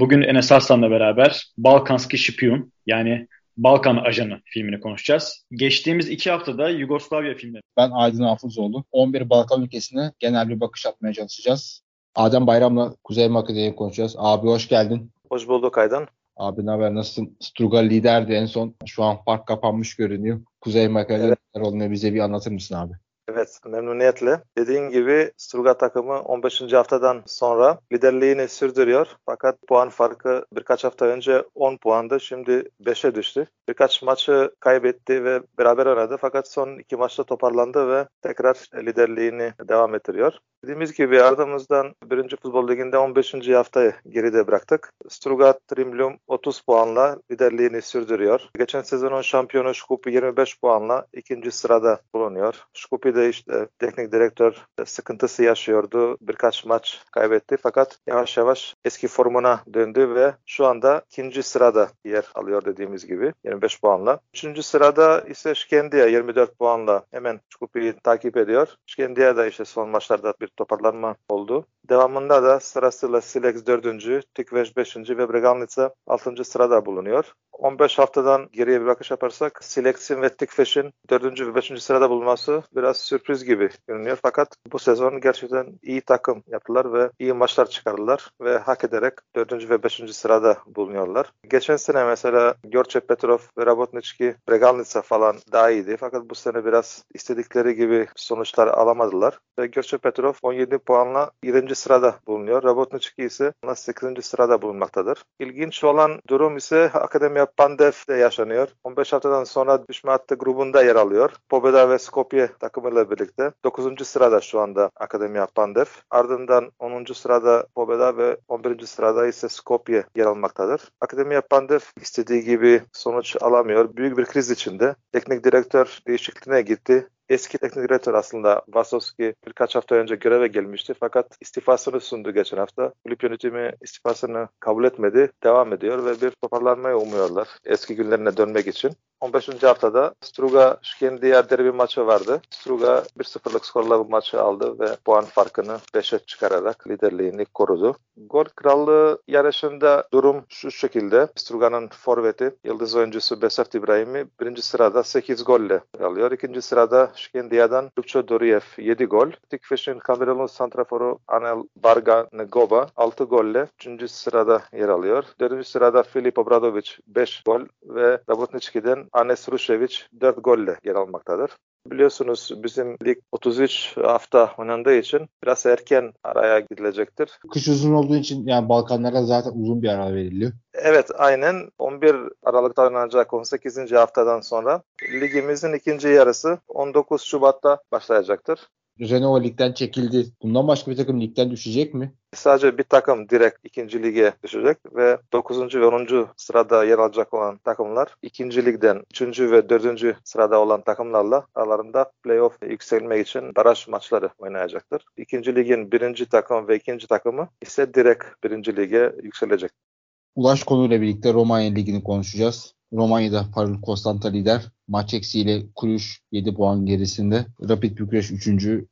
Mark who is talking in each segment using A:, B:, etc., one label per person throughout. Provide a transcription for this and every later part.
A: Bugün Enes Arslan'la beraber Balkanski Şipiyun yani Balkan Ajanı filmini konuşacağız. Geçtiğimiz iki haftada Yugoslavya filmleri.
B: Ben Aydın Hafızoğlu. 11 Balkan ülkesine genel bir bakış atmaya çalışacağız. Adem Bayram'la Kuzey Makedonya'yı konuşacağız. Abi hoş geldin.
C: Hoş bulduk Aydın.
B: Abi ne haber nasılsın? Struga liderdi en son. Şu an fark kapanmış görünüyor. Kuzey Makedonya evet. bize bir anlatır mısın abi?
C: Evet memnuniyetle. Dediğin gibi Struga takımı 15. haftadan sonra liderliğini sürdürüyor. Fakat puan farkı birkaç hafta önce 10 puandı. Şimdi 5'e düştü. Birkaç maçı kaybetti ve beraber oynadı. Fakat son iki maçta toparlandı ve tekrar liderliğini devam ettiriyor. Dediğimiz gibi ardımızdan 1. Futbol Ligi'nde 15. haftayı geride bıraktık. Struga Trimlum 30 puanla liderliğini sürdürüyor. Geçen sezonun şampiyonu Şkupi 25 puanla ikinci sırada bulunuyor. Şkupi de işte teknik direktör sıkıntısı yaşıyordu. Birkaç maç kaybetti fakat yavaş yavaş eski formuna döndü ve şu anda ikinci sırada yer alıyor dediğimiz gibi 25 puanla. Üçüncü sırada ise Şkendiya 24 puanla hemen Şkupi'yi takip ediyor. Şkendiya da işte son maçlarda bir toparlanma oldu. Devamında da sırasıyla Silex 4. Tikveş 5. ve Breganlica 6. sırada bulunuyor. 15 haftadan geriye bir bakış yaparsak Silex'in ve Tikveş'in 4. ve 5. sırada bulunması biraz sürpriz gibi görünüyor. Fakat bu sezon gerçekten iyi takım yaptılar ve iyi maçlar çıkardılar ve hak ederek 4. ve 5. sırada bulunuyorlar. Geçen sene mesela Görçe Petrov ve Rabotnički Bregalnica falan daha iyiydi. Fakat bu sene biraz istedikleri gibi sonuçlar alamadılar. Ve Görçe Petrov 17 puanla 7. sırada bulunuyor. Rabotnički ise 8. sırada bulunmaktadır. İlginç olan durum ise Akademiya Pandev'de yaşanıyor. 15 haftadan sonra düşme hattı grubunda yer alıyor. Pobeda ve Skopje takımıyla birlikte 9. sırada şu anda Akademiya Pandev. Ardından 10. sırada Pobeda ve 11. sırada ise Skopje yer almaktadır. Akademiya Pandev istediği gibi sonuç alamıyor. Büyük bir kriz içinde. Teknik direktör değişikliğine gitti eski teknik direktör aslında Vasovski birkaç hafta önce göreve gelmişti fakat istifasını sundu geçen hafta. Kulüp yönetimi istifasını kabul etmedi, devam ediyor ve bir toparlanmayı umuyorlar eski günlerine dönmek için. 15. haftada Struga Şkendiya derbi maçı vardı. Struga 1-0'lık skorla bu maçı aldı ve puan farkını 5'e çıkararak liderliğini korudu. Gol krallığı yarışında durum şu şekilde. Struga'nın forveti, yıldız oyuncusu Besart İbrahim'i birinci sırada 8 golle alıyor. İkinci sırada Şkendiya'dan Lukço Doriyev 7 gol. Tikfish'in Kamerunlu santraforu Anel Barga Negoba 6 golle 3. sırada yer alıyor. 4. sırada Filip Obradovic 5 gol ve Rabotnički'den Anes Rušević 4 golle yer almaktadır. Biliyorsunuz bizim lig 33 hafta oynandığı için biraz erken araya gidilecektir.
B: Kış uzun olduğu için yani Balkanlara zaten uzun bir ara veriliyor.
C: Evet aynen 11 Aralık'ta oynanacak 18. haftadan sonra ligimizin ikinci yarısı 19 Şubat'ta başlayacaktır.
B: Renault ligden çekildi. Bundan başka bir takım ligden düşecek mi?
C: Sadece bir takım direkt ikinci lige düşecek ve 9. ve 10. sırada yer alacak olan takımlar ikinci ligden 3. ve 4. sırada olan takımlarla aralarında playoff yükselmek için baraj maçları oynayacaktır. İkinci ligin birinci takım ve ikinci takımı ise direkt birinci lige yükselecek.
B: Ulaş konuyla birlikte Romanya Ligi'ni konuşacağız. Romanya'da Farul Konstanta lider. Maç eksiğiyle Kulüş 7 puan gerisinde. Rapid Bükreş 3.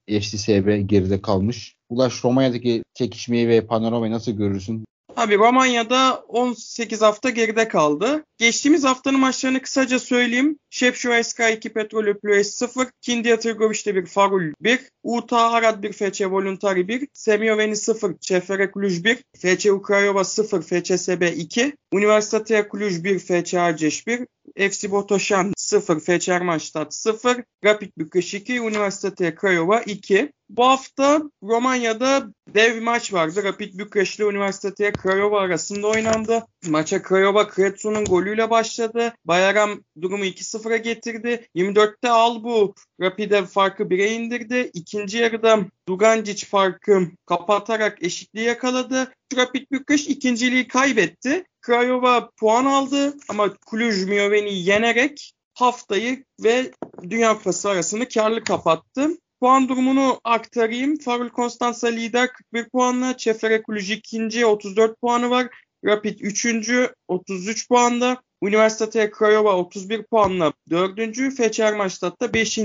B: FCSB geride kalmış. Ulaş Romanya'daki çekişmeyi ve panoramayı nasıl görürsün?
D: Abi Romanya'da 18 hafta geride kaldı. Geçtiğimiz haftanın maçlarını kısaca söyleyeyim. Şepşo SK 2 Petrol Öpülües 0, Kindia Tırgoviç'te 1, Farul 1, Uta Arad 1, FC Voluntari 1, Semyoveni 0, Çefere Cluj 1, FC Ukrayova 0, FCSB 2, Üniversiteye Cluj 1, FC Arceş 1, FC Botoşan 0, FC Ermanstadt 0, Rapid Bükreş 2, Üniversiteye Craiova 2. Bu hafta Romanya'da dev maç vardı. Rapid Bükreş ile Üniversiteye Craiova arasında oynandı. Maça Craiova Kretsu'nun golüyle başladı. Bayaram durumu 2-0'a getirdi. 24'te Albu Rapid'e farkı 1'e indirdi. İkinci yarıda Dugancic farkı kapatarak eşitliği yakaladı. Rapid Bükreş ikinciliği kaybetti. Craiova puan aldı ama Cluj Mioveni yenerek haftayı ve Dünya Kupası arasını karlı kapattı. Puan durumunu aktarayım. Farul Konstansa lider 41 puanla. Çefere Cluj ikinci 34 puanı var. Rapid 3. 33 puanda. Üniversite Craiova 31 puanla 4. Feçer Maçtat'ta 5.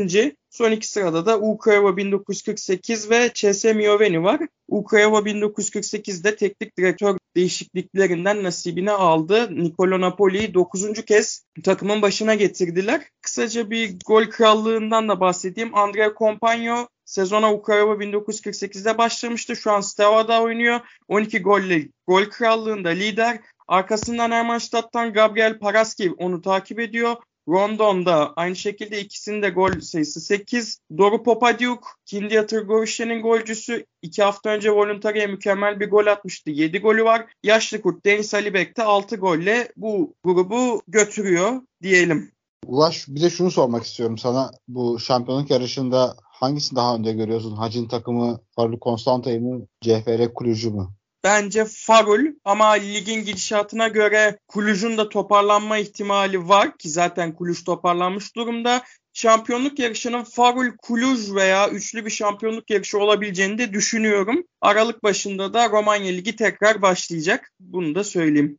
D: Son iki sırada da Ukrayna 1948 ve CS Mioveni var. Ukrayna 1948'de teknik direktör değişikliklerinden nasibini aldı. Nicolo Napoli'yi 9. kez takımın başına getirdiler. Kısaca bir gol krallığından da bahsedeyim. Andrea Compagno sezona Ukrayna 1948'de başlamıştı. Şu an Steva'da oynuyor. 12 golle gol krallığında lider. Arkasından Ermanstadt'tan Gabriel Paraski onu takip ediyor. Rondon da aynı şekilde ikisinin de gol sayısı 8. Doru Popadiuk, Kindia Tırgovişen'in golcüsü. 2 hafta önce Voluntary'e mükemmel bir gol atmıştı. 7 golü var. Yaşlı kurt Deniz Alibek de 6 golle bu grubu götürüyor diyelim.
B: Ulaş bir de şunu sormak istiyorum sana. Bu şampiyonluk yarışında hangisini daha önde görüyorsun? Hacin takımı Farlı Konstanta'yı mı? CFR Kulücü mü?
D: Bence Farul ama ligin gidişatına göre Kuluj'un da toparlanma ihtimali var ki zaten Kuluj toparlanmış durumda. Şampiyonluk yarışının Farul, Kuluj veya üçlü bir şampiyonluk yarışı olabileceğini de düşünüyorum. Aralık başında da Romanya Ligi tekrar başlayacak. Bunu da söyleyeyim.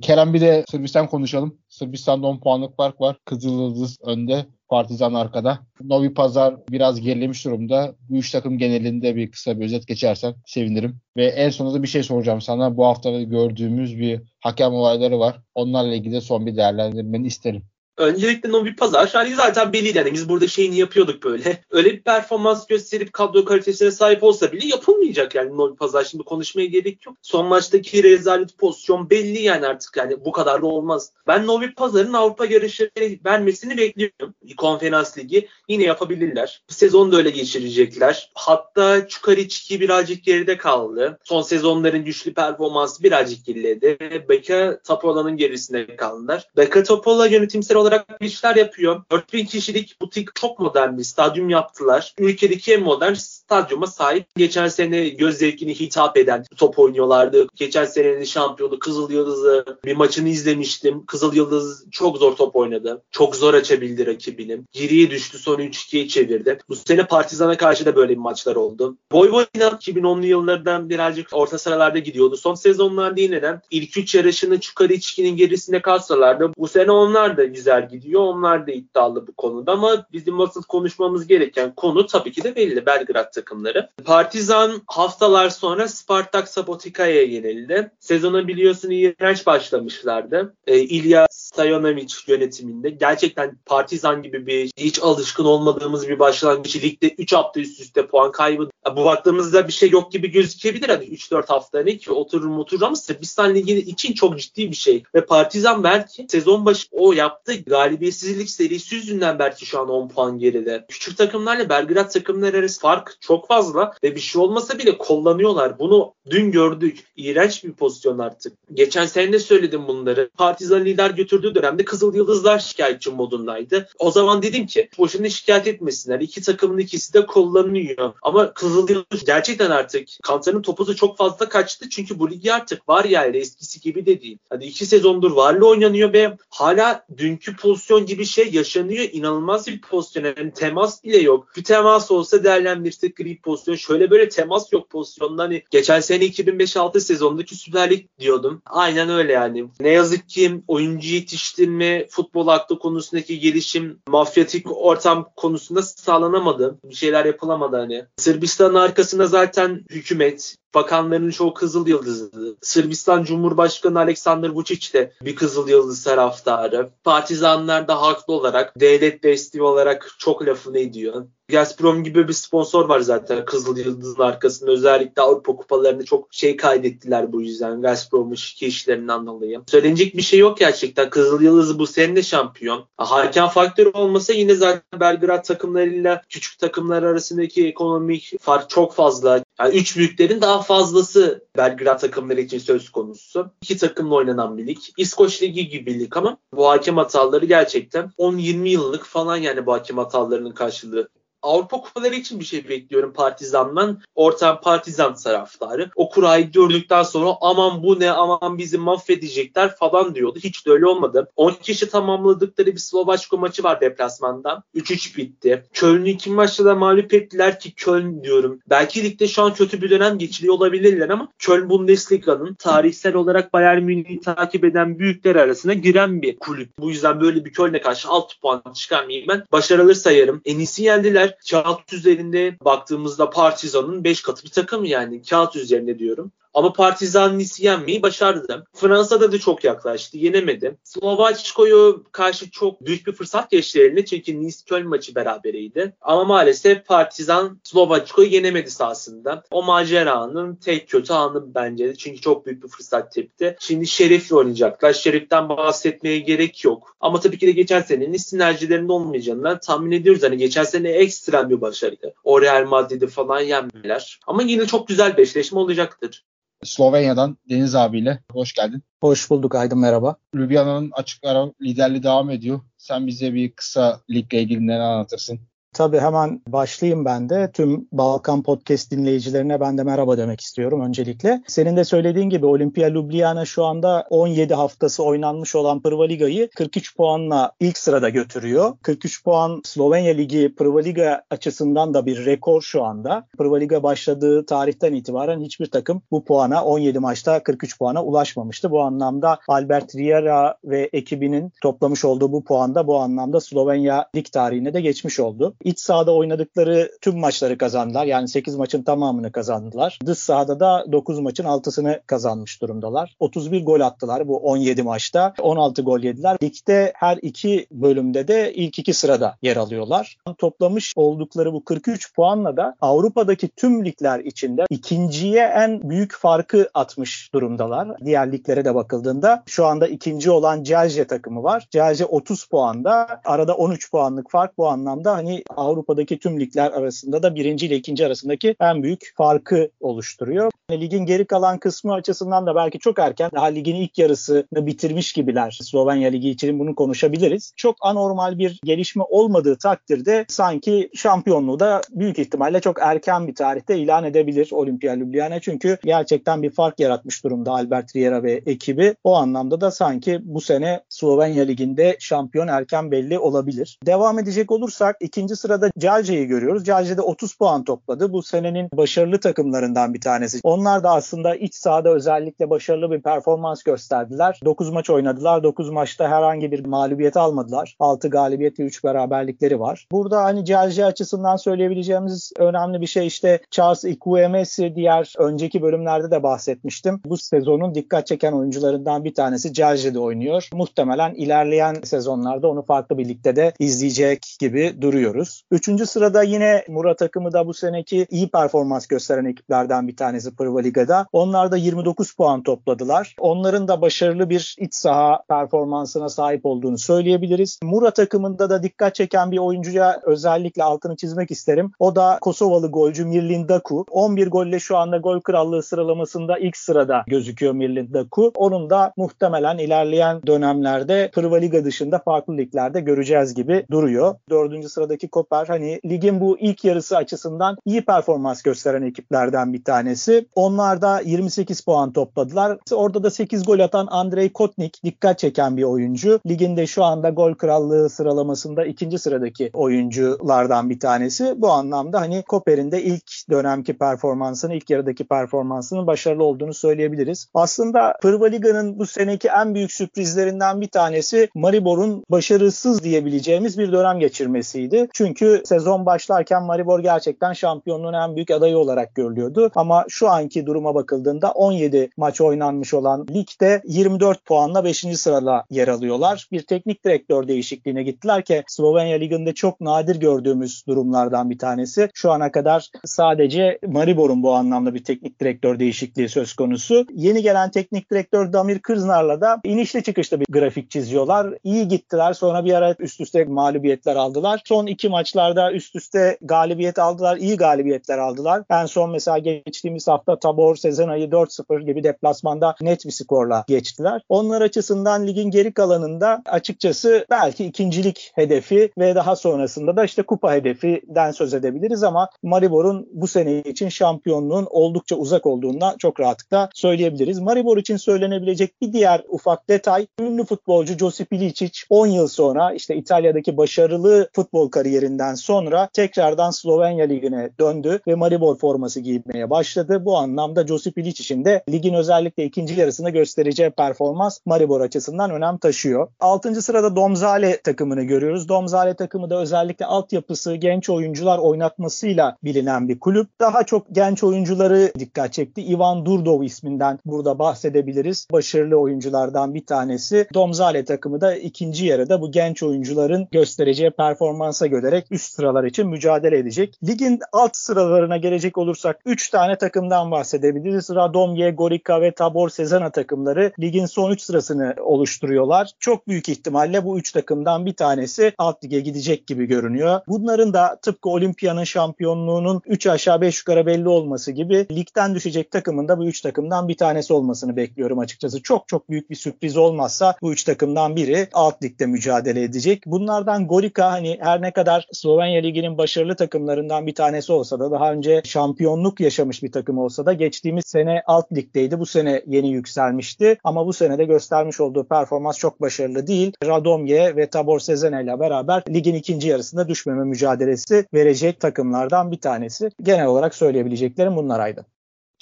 B: Kerem bir de Sırbistan konuşalım. Sırbistan'da 10 puanlık fark var. Kızıldız önde. Partizan arkada. Novi Pazar biraz gerilemiş durumda. Bu üç takım genelinde bir kısa bir özet geçersen sevinirim. Ve en sonunda da bir şey soracağım sana. Bu hafta gördüğümüz bir hakem olayları var. Onlarla ilgili de son bir değerlendirmeni isterim.
E: Öncelikle Novi Pazar an zaten belliydi. Yani biz burada şeyini yapıyorduk böyle. Öyle bir performans gösterip kadro kalitesine sahip olsa bile yapılmayacak yani Novi Pazar. Şimdi konuşmaya gerek yok. Son maçtaki rezalet pozisyon belli yani artık yani bu kadar da olmaz. Ben Novi Pazar'ın Avrupa yarışları vermesini bekliyorum. Konferans Ligi yine yapabilirler. Bu sezonu da öyle geçirecekler. Hatta Çukariçki birazcık geride kaldı. Son sezonların güçlü performansı birazcık geriledi. Beka Topola'nın gerisinde kaldılar. Beka Topola yönetimsel olarak işler yapıyor. 4000 kişilik butik çok modern bir stadyum yaptılar. Ülkedeki en modern stadyuma sahip. Geçen sene göz zevkini hitap eden top oynuyorlardı. Geçen senenin şampiyonu Kızıl Yıldız'ı bir maçını izlemiştim. Kızıl Yıldız çok zor top oynadı. Çok zor açabildi rakibini. Geriye düştü sonra 3-2'ye çevirdi. Bu sene Partizan'a karşı da böyle bir maçlar oldu. Vojvodina 2010'lu yıllardan birazcık orta sıralarda gidiyordu. Son sezonlarda yine de ilk 3 yarışını çıkarı içkinin gerisine kalsalardı. Bu sene onlar da güzel gidiyor. Onlar da iddialı bu konuda ama bizim asıl konuşmamız gereken konu tabii ki de belli. Belgrad takımları. Partizan haftalar sonra Spartak Sabotika'ya yenildi. Sezona biliyorsun iğrenç başlamışlardı. E, İlya Stajanovic yönetiminde. Gerçekten Partizan gibi bir hiç alışkın olmadığımız bir başlangıç. Ligde 3 hafta üst üste puan kaybı. Bu baktığımızda bir şey yok gibi gözükebilir. Hani 3-4 hafta ne ki oturur mu oturur ama Sırbistan Ligi için çok ciddi bir şey. Ve Partizan belki sezon başı o yaptığı galibiyetsizlik serisi yüzünden belki şu an 10 puan geride. Küçük takımlarla Belgrad takımları arası fark çok fazla ve bir şey olmasa bile kullanıyorlar. Bunu dün gördük. İğrenç bir pozisyon artık. Geçen sene de söyledim bunları. Partizan lider götürdüğü dönemde Kızıl Yıldızlar şikayetçi modundaydı. O zaman dedim ki boşuna şikayet etmesinler. İki takımın ikisi de kullanıyor. Ama Kızıl Yıldız gerçekten artık Kantar'ın topuzu çok fazla kaçtı. Çünkü bu ligi artık var yani eskisi gibi de değil. Hadi iki sezondur varlı oynanıyor ve hala dünkü pozisyon gibi şey yaşanıyor. İnanılmaz bir pozisyon. Yani temas bile yok. Bir temas olsa değerlendirsek gri pozisyon. Şöyle böyle temas yok pozisyonda. Hani geçen sene 2005-6 sezondaki Süper Lig diyordum. Aynen öyle yani. Ne yazık ki oyuncu yetiştirme, futbol aklı konusundaki gelişim, mafyatik ortam konusunda sağlanamadı. Bir şeyler yapılamadı hani. Sırbistan'ın arkasında zaten hükümet, Bakanların çoğu Kızıl Yıldızlı. Sırbistan Cumhurbaşkanı Aleksandar Vučić de bir Kızıl Yıldız taraftarı. Partizanlar da haklı olarak devlet desteği olarak çok lafını ediyor. Gazprom gibi bir sponsor var zaten Kızıl Yıldız'ın arkasında. Özellikle Avrupa kupalarında çok şey kaydettiler bu yüzden. Gazprom'un işlerinden dolayı. Söylenecek bir şey yok gerçekten. Kızıl Yıldız bu sene de şampiyon. Hakem faktörü olmasa yine zaten Belgrad takımlarıyla küçük takımlar arasındaki ekonomik fark çok fazla. Yani üç büyüklerin daha fazlası Belgrad takımları için söz konusu. İki takımla oynanan bir lig. İskoç Ligi gibi lig ama bu hakem hataları gerçekten 10-20 yıllık falan yani bu hakem hatalarının karşılığı. Avrupa kupaları için bir şey bekliyorum Partizan'dan. Ortam Partizan taraftarı. O kurayı gördükten sonra aman bu ne aman bizi mahvedecekler falan diyordu. Hiç de öyle olmadı. 10 kişi tamamladıkları bir Slovaçko maçı var deplasmanda. 3-3 bitti. Köln'ü iki maçta da mağlup ettiler ki Köln diyorum. Belki ligde şu an kötü bir dönem geçiriyor olabilirler ama Köln Bundesliga'nın tarihsel olarak Bayern Münih'i takip eden büyükler arasına giren bir kulüp. Bu yüzden böyle bir Köln'e karşı 6 puan çıkarmayayım ben. Başarılı sayarım. En iyisi yendiler. Kağıt üzerinde baktığımızda Partizan'ın 5 katı bir takım yani kağıt üzerinde diyorum. Ama Partizan Nice'i yenmeyi başardı. Fransa'da da çok yaklaştı. Yenemedi. Slovaçko'yu karşı çok büyük bir fırsat geçti eline. Çünkü Nice Köln maçı berabereydi. Ama maalesef Partizan Slovaçko'yu yenemedi sahasında. O maceranın tek kötü anı bence de. Çünkü çok büyük bir fırsat tepti. Şimdi Şerif'le oynayacaklar. Şerif'ten bahsetmeye gerek yok. Ama tabii ki de geçen senenin sinerjilerinin olmayacağından tahmin ediyoruz. Hani geçen sene ekstrem bir başarıydı. O Real Madrid'i falan yenmeler. Ama yine çok güzel bir olacaktır.
B: Slovenya'dan Deniz abiyle hoş geldin.
F: Hoş bulduk Aydın merhaba.
B: Ljubljana'nın açık ara liderliği devam ediyor. Sen bize bir kısa ligle ilgili neler anlatırsın?
F: Tabii hemen başlayayım ben de. Tüm Balkan Podcast dinleyicilerine ben de merhaba demek istiyorum öncelikle. Senin de söylediğin gibi Olimpia Ljubljana şu anda 17 haftası oynanmış olan Prva Liga'yı 43 puanla ilk sırada götürüyor. 43 puan Slovenya Ligi Prva Liga açısından da bir rekor şu anda. Prva Liga başladığı tarihten itibaren hiçbir takım bu puana 17 maçta 43 puana ulaşmamıştı. Bu anlamda Albert Riera ve ekibinin toplamış olduğu bu puanda bu anlamda Slovenya lig tarihine de geçmiş oldu. İç sahada oynadıkları tüm maçları kazandılar. Yani 8 maçın tamamını kazandılar. Dış sahada da 9 maçın 6'sını kazanmış durumdalar. 31 gol attılar bu 17 maçta. 16 gol yediler. Ligde her iki bölümde de ilk iki sırada yer alıyorlar. Toplamış oldukları bu 43 puanla da Avrupa'daki tüm ligler içinde ikinciye en büyük farkı atmış durumdalar. Diğer liglere de bakıldığında şu anda ikinci olan Celje takımı var. Celje 30 puanda. Arada 13 puanlık fark bu anlamda hani Avrupa'daki tüm ligler arasında da birinci ile ikinci arasındaki en büyük farkı oluşturuyor. Ligin geri kalan kısmı açısından da belki çok erken daha ligin ilk yarısını bitirmiş gibiler. Slovenya Ligi için bunu konuşabiliriz. Çok anormal bir gelişme olmadığı takdirde sanki şampiyonluğu da büyük ihtimalle çok erken bir tarihte ilan edebilir Olimpia Ljubljana. Çünkü gerçekten bir fark yaratmış durumda Albert Riera ve ekibi. O anlamda da sanki bu sene Slovenya Ligi'nde şampiyon erken belli olabilir. Devam edecek olursak ikinci sırada Calce'yi görüyoruz. Calce de 30 puan topladı. Bu senenin başarılı takımlarından bir tanesi. Onlar da aslında iç sahada özellikle başarılı bir performans gösterdiler. 9 maç oynadılar. 9 maçta herhangi bir mağlubiyet almadılar. 6 galibiyet ve 3 beraberlikleri var. Burada hani Calce açısından söyleyebileceğimiz önemli bir şey işte Charles Ikwemesi diğer önceki bölümlerde de bahsetmiştim. Bu sezonun dikkat çeken oyuncularından bir tanesi Calce'de oynuyor. Muhtemelen ilerleyen sezonlarda onu farklı bir ligde de izleyecek gibi duruyoruz. Üçüncü sırada yine Murat takımı da bu seneki iyi performans gösteren ekiplerden bir tanesi Prva Liga'da. Onlar da 29 puan topladılar. Onların da başarılı bir iç saha performansına sahip olduğunu söyleyebiliriz. Murat takımında da dikkat çeken bir oyuncuya özellikle altını çizmek isterim. O da Kosovalı golcü Mirlin Daku. 11 golle şu anda gol krallığı sıralamasında ilk sırada gözüküyor Mirlin Daku. Onun da muhtemelen ilerleyen dönemlerde Prva Liga dışında farklı liglerde göreceğiz gibi duruyor. Dördüncü sıradaki Koper hani ligin bu ilk yarısı açısından iyi performans gösteren ekiplerden bir tanesi. Onlar da 28 puan topladılar. Orada da 8 gol atan Andrei Kotnik dikkat çeken bir oyuncu. Liginde şu anda gol krallığı sıralamasında ikinci sıradaki oyunculardan bir tanesi. Bu anlamda hani Koper'in de ilk dönemki performansını, ilk yarıdaki performansının başarılı olduğunu söyleyebiliriz. Aslında Prva Liga'nın bu seneki en büyük sürprizlerinden bir tanesi Maribor'un başarısız diyebileceğimiz bir dönem geçirmesiydi. Çünkü sezon başlarken Maribor gerçekten şampiyonluğun en büyük adayı olarak görülüyordu. Ama şu anki duruma bakıldığında 17 maç oynanmış olan ligde 24 puanla 5. sırada yer alıyorlar. Bir teknik direktör değişikliğine gittiler ki Slovenya Ligi'nde çok nadir gördüğümüz durumlardan bir tanesi. Şu ana kadar sadece Maribor'un bu anlamda bir teknik direktör değişikliği söz konusu. Yeni gelen teknik direktör Damir Kırznar'la da inişli çıkışlı bir grafik çiziyorlar. İyi gittiler sonra bir ara üst üste mağlubiyetler aldılar. Son iki maçlarda üst üste galibiyet aldılar. iyi galibiyetler aldılar. En son mesela geçtiğimiz hafta Tabor Sezenay'ı 4-0 gibi deplasmanda net bir skorla geçtiler. Onlar açısından ligin geri kalanında açıkçası belki ikincilik hedefi ve daha sonrasında da işte kupa hedefinden söz edebiliriz ama Maribor'un bu sene için şampiyonluğun oldukça uzak olduğundan çok rahatlıkla söyleyebiliriz. Maribor için söylenebilecek bir diğer ufak detay ünlü futbolcu Josip Ilicic 10 yıl sonra işte İtalya'daki başarılı futbol kariyerinden sonra tekrardan Slovenya Ligi'ne döndü ve Maribor forması giymeye başladı. Bu anlamda Josip Ilicic'in de ligin özellikle ikinci yarısında göstereceği performans Maribor açısından önem taşıyor. 6. sırada Domzale takımını görüyoruz. Domzale takımı da özellikle altyapısı, genç oyuncular oynatmasıyla bilinen bir kulüp. Daha çok genç oyuncuları dikkat çekti. Ivan Durdov isminden burada bahsedebiliriz. Başarılı oyunculardan bir tanesi. Domzale takımı da ikinci yarıda bu genç oyuncuların göstereceği performansa görerek üst sıralar için mücadele edecek. Ligin alt sıralarına gelecek olursak 3 tane takımdan bahsedebiliriz. Radomye, Gorica ve Tabor Sezana takımları ligin son 3 sırasını oluşturuyorlar. Çok büyük ihtimalle bu 3 takımdan bir tanesi alt lige gidecek gibi görünüyor. Bunların da tıpkı Olimpiya'nın şampiyonluğunun 3 aşağı 5 yukarı belli olması gibi ligden düşecek takımın da bu 3 takımdan bir tanesi olmasını bekliyorum açıkçası. Çok çok büyük bir sürpriz olmazsa bu 3 takımdan biri alt ligde mücadele edecek. Bunlardan Gorica hani her ne kadar Slovenya Ligi'nin başarılı takımlarından bir tanesi olsa da daha önce şampiyonluk yaşamış bir takım olsa da geçtiğimiz sene alt ligdeydi. Bu sene yeni yükselmişti ama bu sene de göstermiş olduğu performans çok başarılı değil. Radomye ve Tabor Sezene ile beraber ligin ikinci yarısında düşmeme mücadelesi verecek takımlardan bir tanesi. Genel olarak söyleyebileceklerim bunlar Aydın.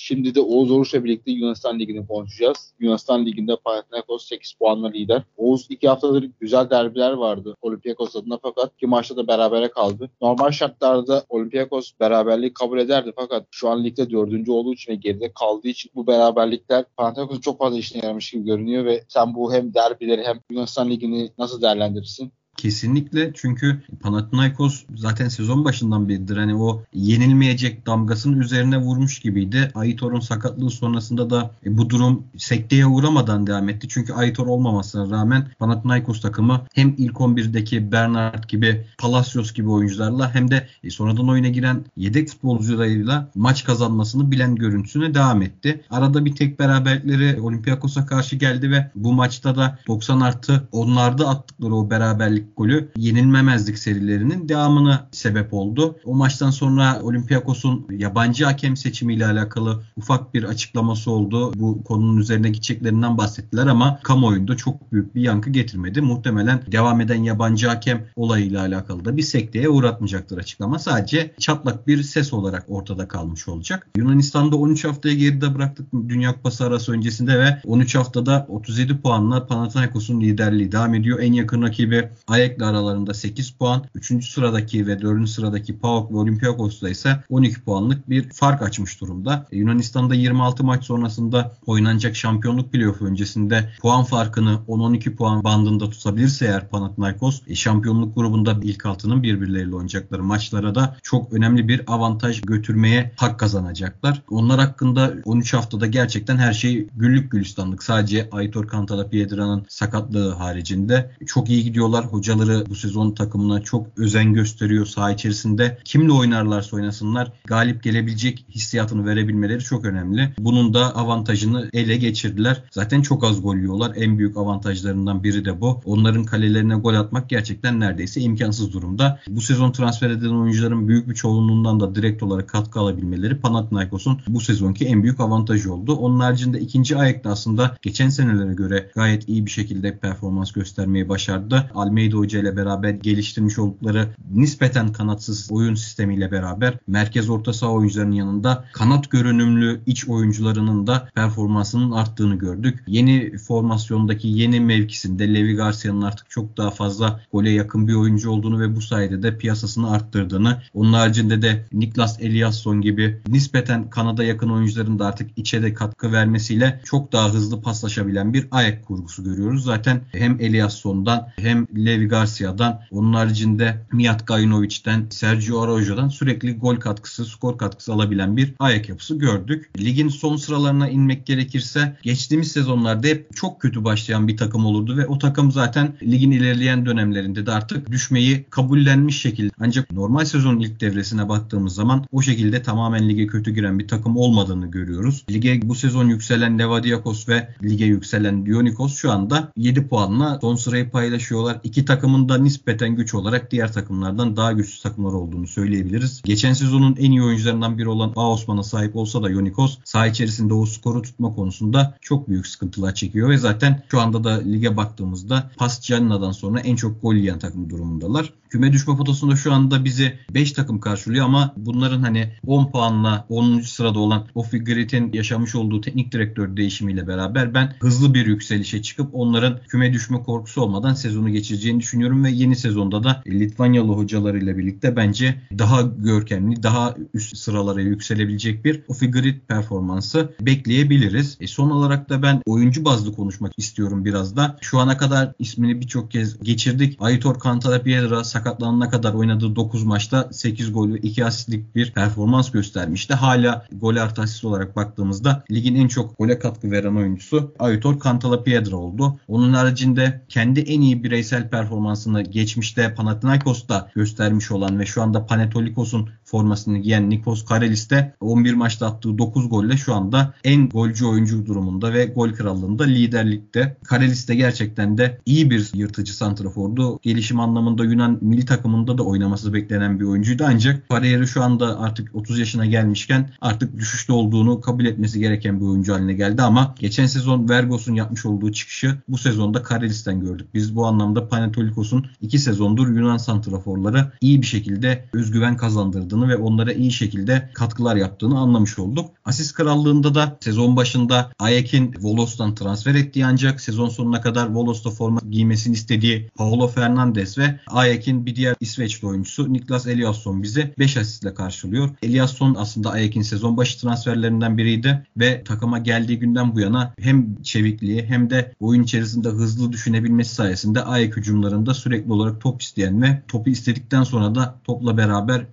B: Şimdi de Oğuz Oruç'la birlikte Yunanistan Ligi'ni konuşacağız. Yunanistan Ligi'nde Panathinaikos 8 puanla lider. Oğuz iki haftadır güzel derbiler vardı Olympiakos adına fakat iki maçta da berabere kaldı. Normal şartlarda Olympiakos beraberliği kabul ederdi fakat şu an ligde dördüncü olduğu için ve geride kaldığı için bu beraberlikler Panathinaikos'un çok fazla işine yaramış gibi görünüyor ve sen bu hem derbileri hem Yunanistan Ligi'ni nasıl değerlendirirsin?
G: Kesinlikle çünkü Panathinaikos zaten sezon başından beridir hani o yenilmeyecek damgasının üzerine vurmuş gibiydi. Aitor'un sakatlığı sonrasında da e, bu durum sekteye uğramadan devam etti. Çünkü Aitor olmamasına rağmen Panathinaikos takımı hem ilk 11'deki Bernard gibi Palacios gibi oyuncularla hem de e, sonradan oyuna giren yedek futbolcularıyla maç kazanmasını bilen görüntüsüne devam etti. Arada bir tek beraberlikleri Olympiakos'a karşı geldi ve bu maçta da 90 artı onlarda attıkları o beraberlik golü yenilmemezlik serilerinin devamına sebep oldu. O maçtan sonra Olympiakos'un yabancı hakem seçimiyle alakalı ufak bir açıklaması oldu. Bu konunun üzerine gideceklerinden bahsettiler ama kamuoyunda çok büyük bir yankı getirmedi. Muhtemelen devam eden yabancı hakem olayıyla alakalı da bir sekteye uğratmayacaktır açıklama. Sadece çatlak bir ses olarak ortada kalmış olacak. Yunanistan'da 13 haftaya geride bıraktık Dünya Kupası arası öncesinde ve 13 haftada 37 puanla Panathinaikos'un liderliği devam ediyor. En yakın rakibi Ayek'le aralarında 8 puan. 3. sıradaki ve 4. sıradaki PAOK ve Olympiakos'ta ise 12 puanlık bir fark açmış durumda. E, Yunanistan'da 26 maç sonrasında oynanacak şampiyonluk playoff öncesinde puan farkını 10-12 puan bandında tutabilirse eğer Panathinaikos e, şampiyonluk grubunda ilk altının birbirleriyle oynayacakları maçlara da çok önemli bir avantaj götürmeye hak kazanacaklar. Onlar hakkında 13 haftada gerçekten her şey güllük gülistanlık. Sadece Aitor Cantala Piedra'nın sakatlığı haricinde çok iyi gidiyorlar. Hocaları bu sezon takımına çok özen gösteriyor saha içerisinde. Kimle oynarlarsa oynasınlar galip gelebilecek hissiyatını verebilmeleri çok önemli. Bunun da avantajını ele geçirdiler. Zaten çok az gol yiyorlar. En büyük avantajlarından biri de bu. Onların kalelerine gol atmak gerçekten neredeyse imkansız durumda. Bu sezon transfer edilen oyuncuların büyük bir çoğunluğundan da direkt olarak katkı alabilmeleri Panathinaikos'un bu sezonki en büyük avantajı oldu. Onun haricinde ikinci ayakta aslında geçen senelere göre gayet iyi bir şekilde performans göstermeyi başardı. Almeida Hoca ile beraber geliştirmiş oldukları nispeten kanatsız oyun sistemiyle beraber merkez orta saha oyuncularının yanında kanat görünümlü iç oyuncularının da performansının arttığını gördük. Yeni formasyondaki yeni mevkisinde Levi Garcia'nın artık çok daha fazla gole yakın bir oyuncu olduğunu ve bu sayede de piyasasını arttırdığını, onun haricinde de Niklas Eliasson gibi nispeten kanada yakın oyuncuların da artık içe de katkı vermesiyle çok daha hızlı paslaşabilen bir ayak kurgusu görüyoruz. Zaten hem Eliasson'dan hem Levi Garcia'dan onun haricinde Mijat Gajinovic'den Sergio Araujo'dan sürekli gol katkısı, skor katkısı alabilen bir ayak yapısı gördük. Ligin son sıralarına inmek gerekirse geçtiğimiz sezonlarda hep çok kötü başlayan bir takım olurdu ve o takım zaten ligin ilerleyen dönemlerinde de artık düşmeyi kabullenmiş şekilde. Ancak normal sezonun ilk devresine baktığımız zaman o şekilde tamamen lige kötü giren bir takım olmadığını görüyoruz. Lige bu sezon yükselen Levadiakos ve lige yükselen Dionikos şu anda 7 puanla son sırayı paylaşıyorlar. İki takımında nispeten güç olarak diğer takımlardan daha güçlü takımlar olduğunu söyleyebiliriz. Geçen sezonun en iyi oyuncularından biri olan A Osman'a sahip olsa da Yonikos saha içerisinde o skoru tutma konusunda çok büyük sıkıntılar çekiyor ve zaten şu anda da lige baktığımızda Pas Gianna'dan sonra en çok gol yiyen takım durumundalar. Küme düşme potasında şu anda bizi 5 takım karşılıyor ama bunların hani 10 puanla 10. sırada olan Ofi Grit'in yaşamış olduğu teknik direktör değişimiyle beraber ben hızlı bir yükselişe çıkıp onların küme düşme korkusu olmadan sezonu geçireceğini düşünüyorum ve yeni sezonda da Litvanyalı hocalarıyla birlikte bence daha görkemli, daha üst sıralara yükselebilecek bir Ofi Grit performansı bekleyebiliriz. E son olarak da ben oyuncu bazlı konuşmak istiyorum biraz da. Şu ana kadar ismini birçok kez geçirdik. Aitor Cantalapiedra sakatlanana kadar oynadığı 9 maçta 8 gol ve 2 asistlik bir performans göstermişti. Hala gol artı asist olarak baktığımızda ligin en çok gole katkı veren oyuncusu Aitor Cantalapiedra oldu. Onun haricinde kendi en iyi bireysel performansını geçmişte Panathinaikos'ta göstermiş olan ve şu anda Panetolikos'un formasını giyen Nikos Karelis de 11 maçta attığı 9 golle şu anda en golcü oyuncu durumunda ve gol krallığında liderlikte. Karelis de gerçekten de iyi bir yırtıcı santrafordu. Gelişim anlamında Yunan milli takımında da oynaması beklenen bir oyuncuydu ancak kariyeri şu anda artık 30 yaşına gelmişken artık düşüşte olduğunu kabul etmesi gereken bir oyuncu haline geldi ama geçen sezon Vergos'un yapmış olduğu çıkışı bu sezonda Karelis'ten gördük. Biz bu anlamda Panetolikos'un 2 sezondur Yunan santraforlara iyi bir şekilde özgüven kazandırdığını ve onlara iyi şekilde katkılar yaptığını anlamış olduk. Asist krallığında da sezon başında Ayek'in Volos'tan transfer ettiği ancak sezon sonuna kadar Volos'ta forma giymesini istediği Paulo Fernandes ve Ayek'in bir diğer İsveçli oyuncusu Niklas Eliasson bizi 5 asistle karşılıyor. Eliasson aslında Ayek'in sezon başı transferlerinden biriydi ve takıma geldiği günden bu yana hem çevikliği hem de oyun içerisinde hızlı düşünebilmesi sayesinde Ayek hücumlarında sürekli olarak top isteyen ve topu istedikten sonra da topla beraber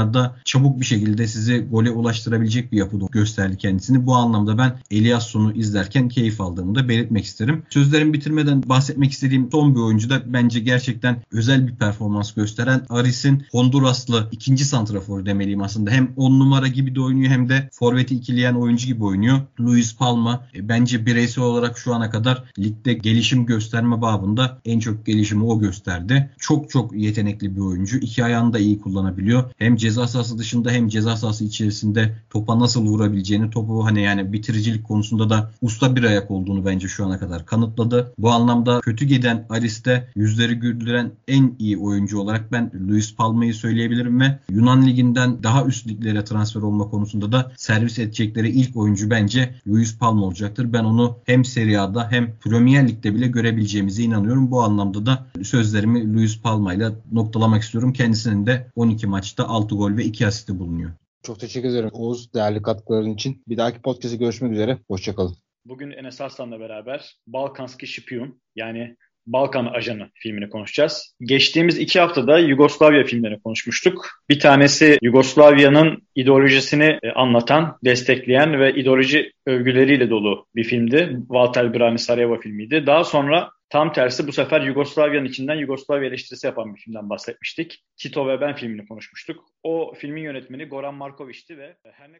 G: pozisyonlarda çabuk bir şekilde sizi gole ulaştırabilecek bir yapıda gösterdi kendisini. Bu anlamda ben Eliasson'u izlerken keyif aldığımı da belirtmek isterim. Sözlerimi bitirmeden bahsetmek istediğim son bir oyuncu da bence gerçekten özel bir performans gösteren Aris'in Honduraslı ikinci santraforu demeliyim aslında. Hem 10 numara gibi de oynuyor hem de forveti ikileyen oyuncu gibi oynuyor. Luis Palma e, bence bireysel olarak şu ana kadar ligde gelişim gösterme babında en çok gelişimi o gösterdi. Çok çok yetenekli bir oyuncu. İki ayağını da iyi kullanabiliyor. Hem ceza sahası dışında hem ceza sahası içerisinde topa nasıl vurabileceğini, topu hani yani bitiricilik konusunda da usta bir ayak olduğunu bence şu ana kadar kanıtladı. Bu anlamda kötü giden Aris'te yüzleri güldüren en iyi oyuncu olarak ben Luis Palma'yı söyleyebilirim ve Yunan liginden daha üst liglere transfer olma konusunda da servis edecekleri ilk oyuncu bence Luis Palma olacaktır. Ben onu hem Serie A'da hem Premier Lig'de bile görebileceğimize inanıyorum. Bu anlamda da sözlerimi Luis Palma ile noktalamak istiyorum. Kendisinin de 12 maçta 6 gol ve 2 asisti bulunuyor.
B: Çok teşekkür ederim Oğuz değerli katkıların için. Bir dahaki podcast'te görüşmek üzere. Hoşçakalın.
A: Bugün Enes Arslan'la beraber Balkanski Şipiyun yani Balkan Ajanı filmini konuşacağız. Geçtiğimiz iki haftada Yugoslavya filmlerini konuşmuştuk. Bir tanesi Yugoslavya'nın ideolojisini e, anlatan, destekleyen ve ideoloji övgüleriyle dolu bir filmdi. Walter Brani Sarajevo filmiydi. Daha sonra tam tersi bu sefer Yugoslavya'nın içinden Yugoslavya eleştirisi yapan bir filmden bahsetmiştik. Tito ve Ben filmini konuşmuştuk. O filmin yönetmeni Goran Markovic'ti ve her ne